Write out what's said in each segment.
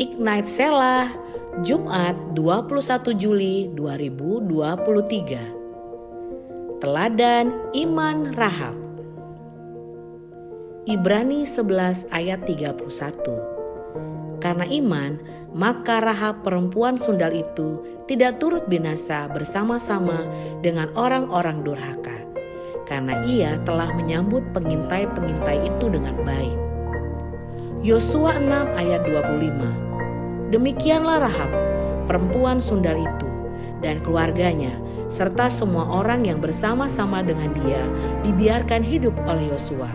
Ignite Selah, Jumat 21 Juli 2023. Teladan Iman Rahab. Ibrani 11 ayat 31. Karena iman, maka Rahab perempuan sundal itu tidak turut binasa bersama-sama dengan orang-orang durhaka. Karena ia telah menyambut pengintai-pengintai itu dengan baik. Yosua 6 ayat 25. Demikianlah Rahab, perempuan sundal itu, dan keluarganya, serta semua orang yang bersama-sama dengan dia dibiarkan hidup oleh Yosua.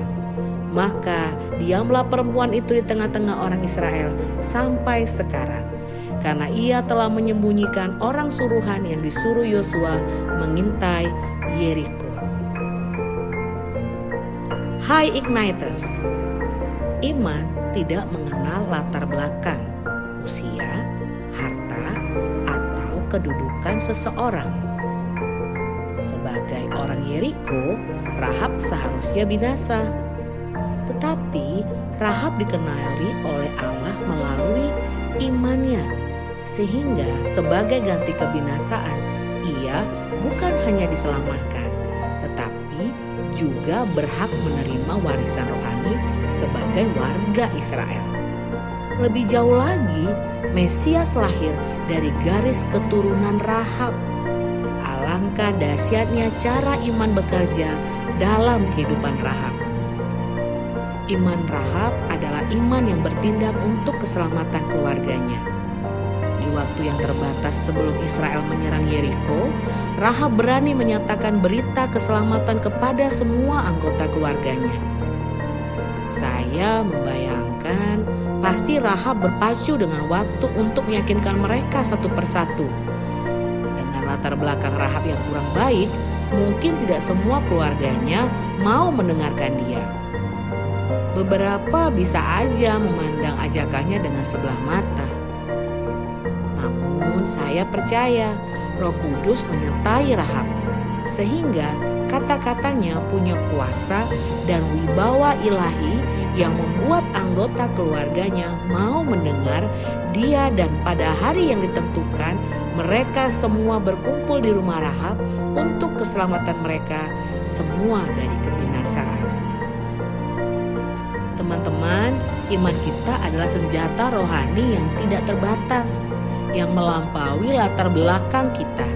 Maka diamlah perempuan itu di tengah-tengah orang Israel sampai sekarang. Karena ia telah menyembunyikan orang suruhan yang disuruh Yosua mengintai Yeriko. Hai Igniters, iman tidak mengenal latar belakang, usia, harta, atau kedudukan seseorang. Sebagai orang Yeriko, Rahab seharusnya binasa. Tetapi Rahab dikenali oleh Allah melalui imannya, sehingga sebagai ganti kebinasaan, ia bukan hanya diselamatkan, tetapi juga berhak menerima warisan rohani sebagai warga Israel. Lebih jauh lagi, Mesias lahir dari garis keturunan Rahab. Alangkah dahsyatnya cara iman bekerja dalam kehidupan Rahab. Iman Rahab adalah iman yang bertindak untuk keselamatan keluarganya di waktu yang terbatas sebelum Israel menyerang Yeriko, Rahab berani menyatakan berita keselamatan kepada semua anggota keluarganya. Saya membayangkan pasti Rahab berpacu dengan waktu untuk meyakinkan mereka satu persatu. Dengan latar belakang Rahab yang kurang baik, mungkin tidak semua keluarganya mau mendengarkan dia. Beberapa bisa aja memandang ajakannya dengan sebelah mata namun saya percaya Roh Kudus menyertai Rahab sehingga kata-katanya punya kuasa dan wibawa ilahi yang membuat anggota keluarganya mau mendengar dia dan pada hari yang ditentukan mereka semua berkumpul di rumah Rahab untuk keselamatan mereka semua dari kebinasaan. Teman-teman, iman kita adalah senjata rohani yang tidak terbatas yang melampaui latar belakang kita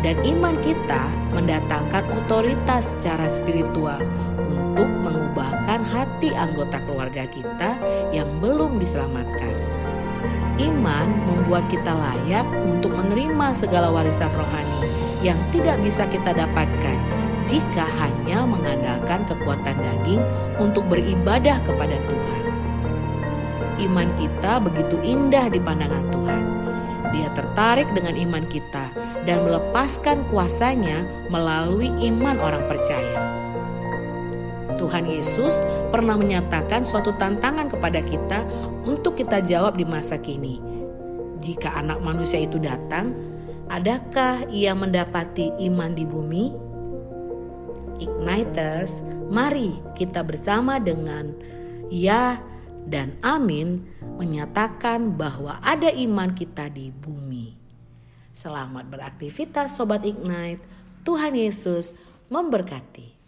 dan iman kita mendatangkan otoritas secara spiritual untuk mengubahkan hati anggota keluarga kita yang belum diselamatkan. Iman membuat kita layak untuk menerima segala warisan rohani yang tidak bisa kita dapatkan jika hanya mengandalkan kekuatan daging untuk beribadah kepada Tuhan. Iman kita begitu indah di pandangan Tuhan dia tertarik dengan iman kita dan melepaskan kuasanya melalui iman orang percaya. Tuhan Yesus pernah menyatakan suatu tantangan kepada kita untuk kita jawab di masa kini. Jika anak manusia itu datang, adakah ia mendapati iman di bumi? Igniters, mari kita bersama dengan ya dan amin menyatakan bahwa ada iman kita di bumi. Selamat beraktivitas Sobat Ignite. Tuhan Yesus memberkati.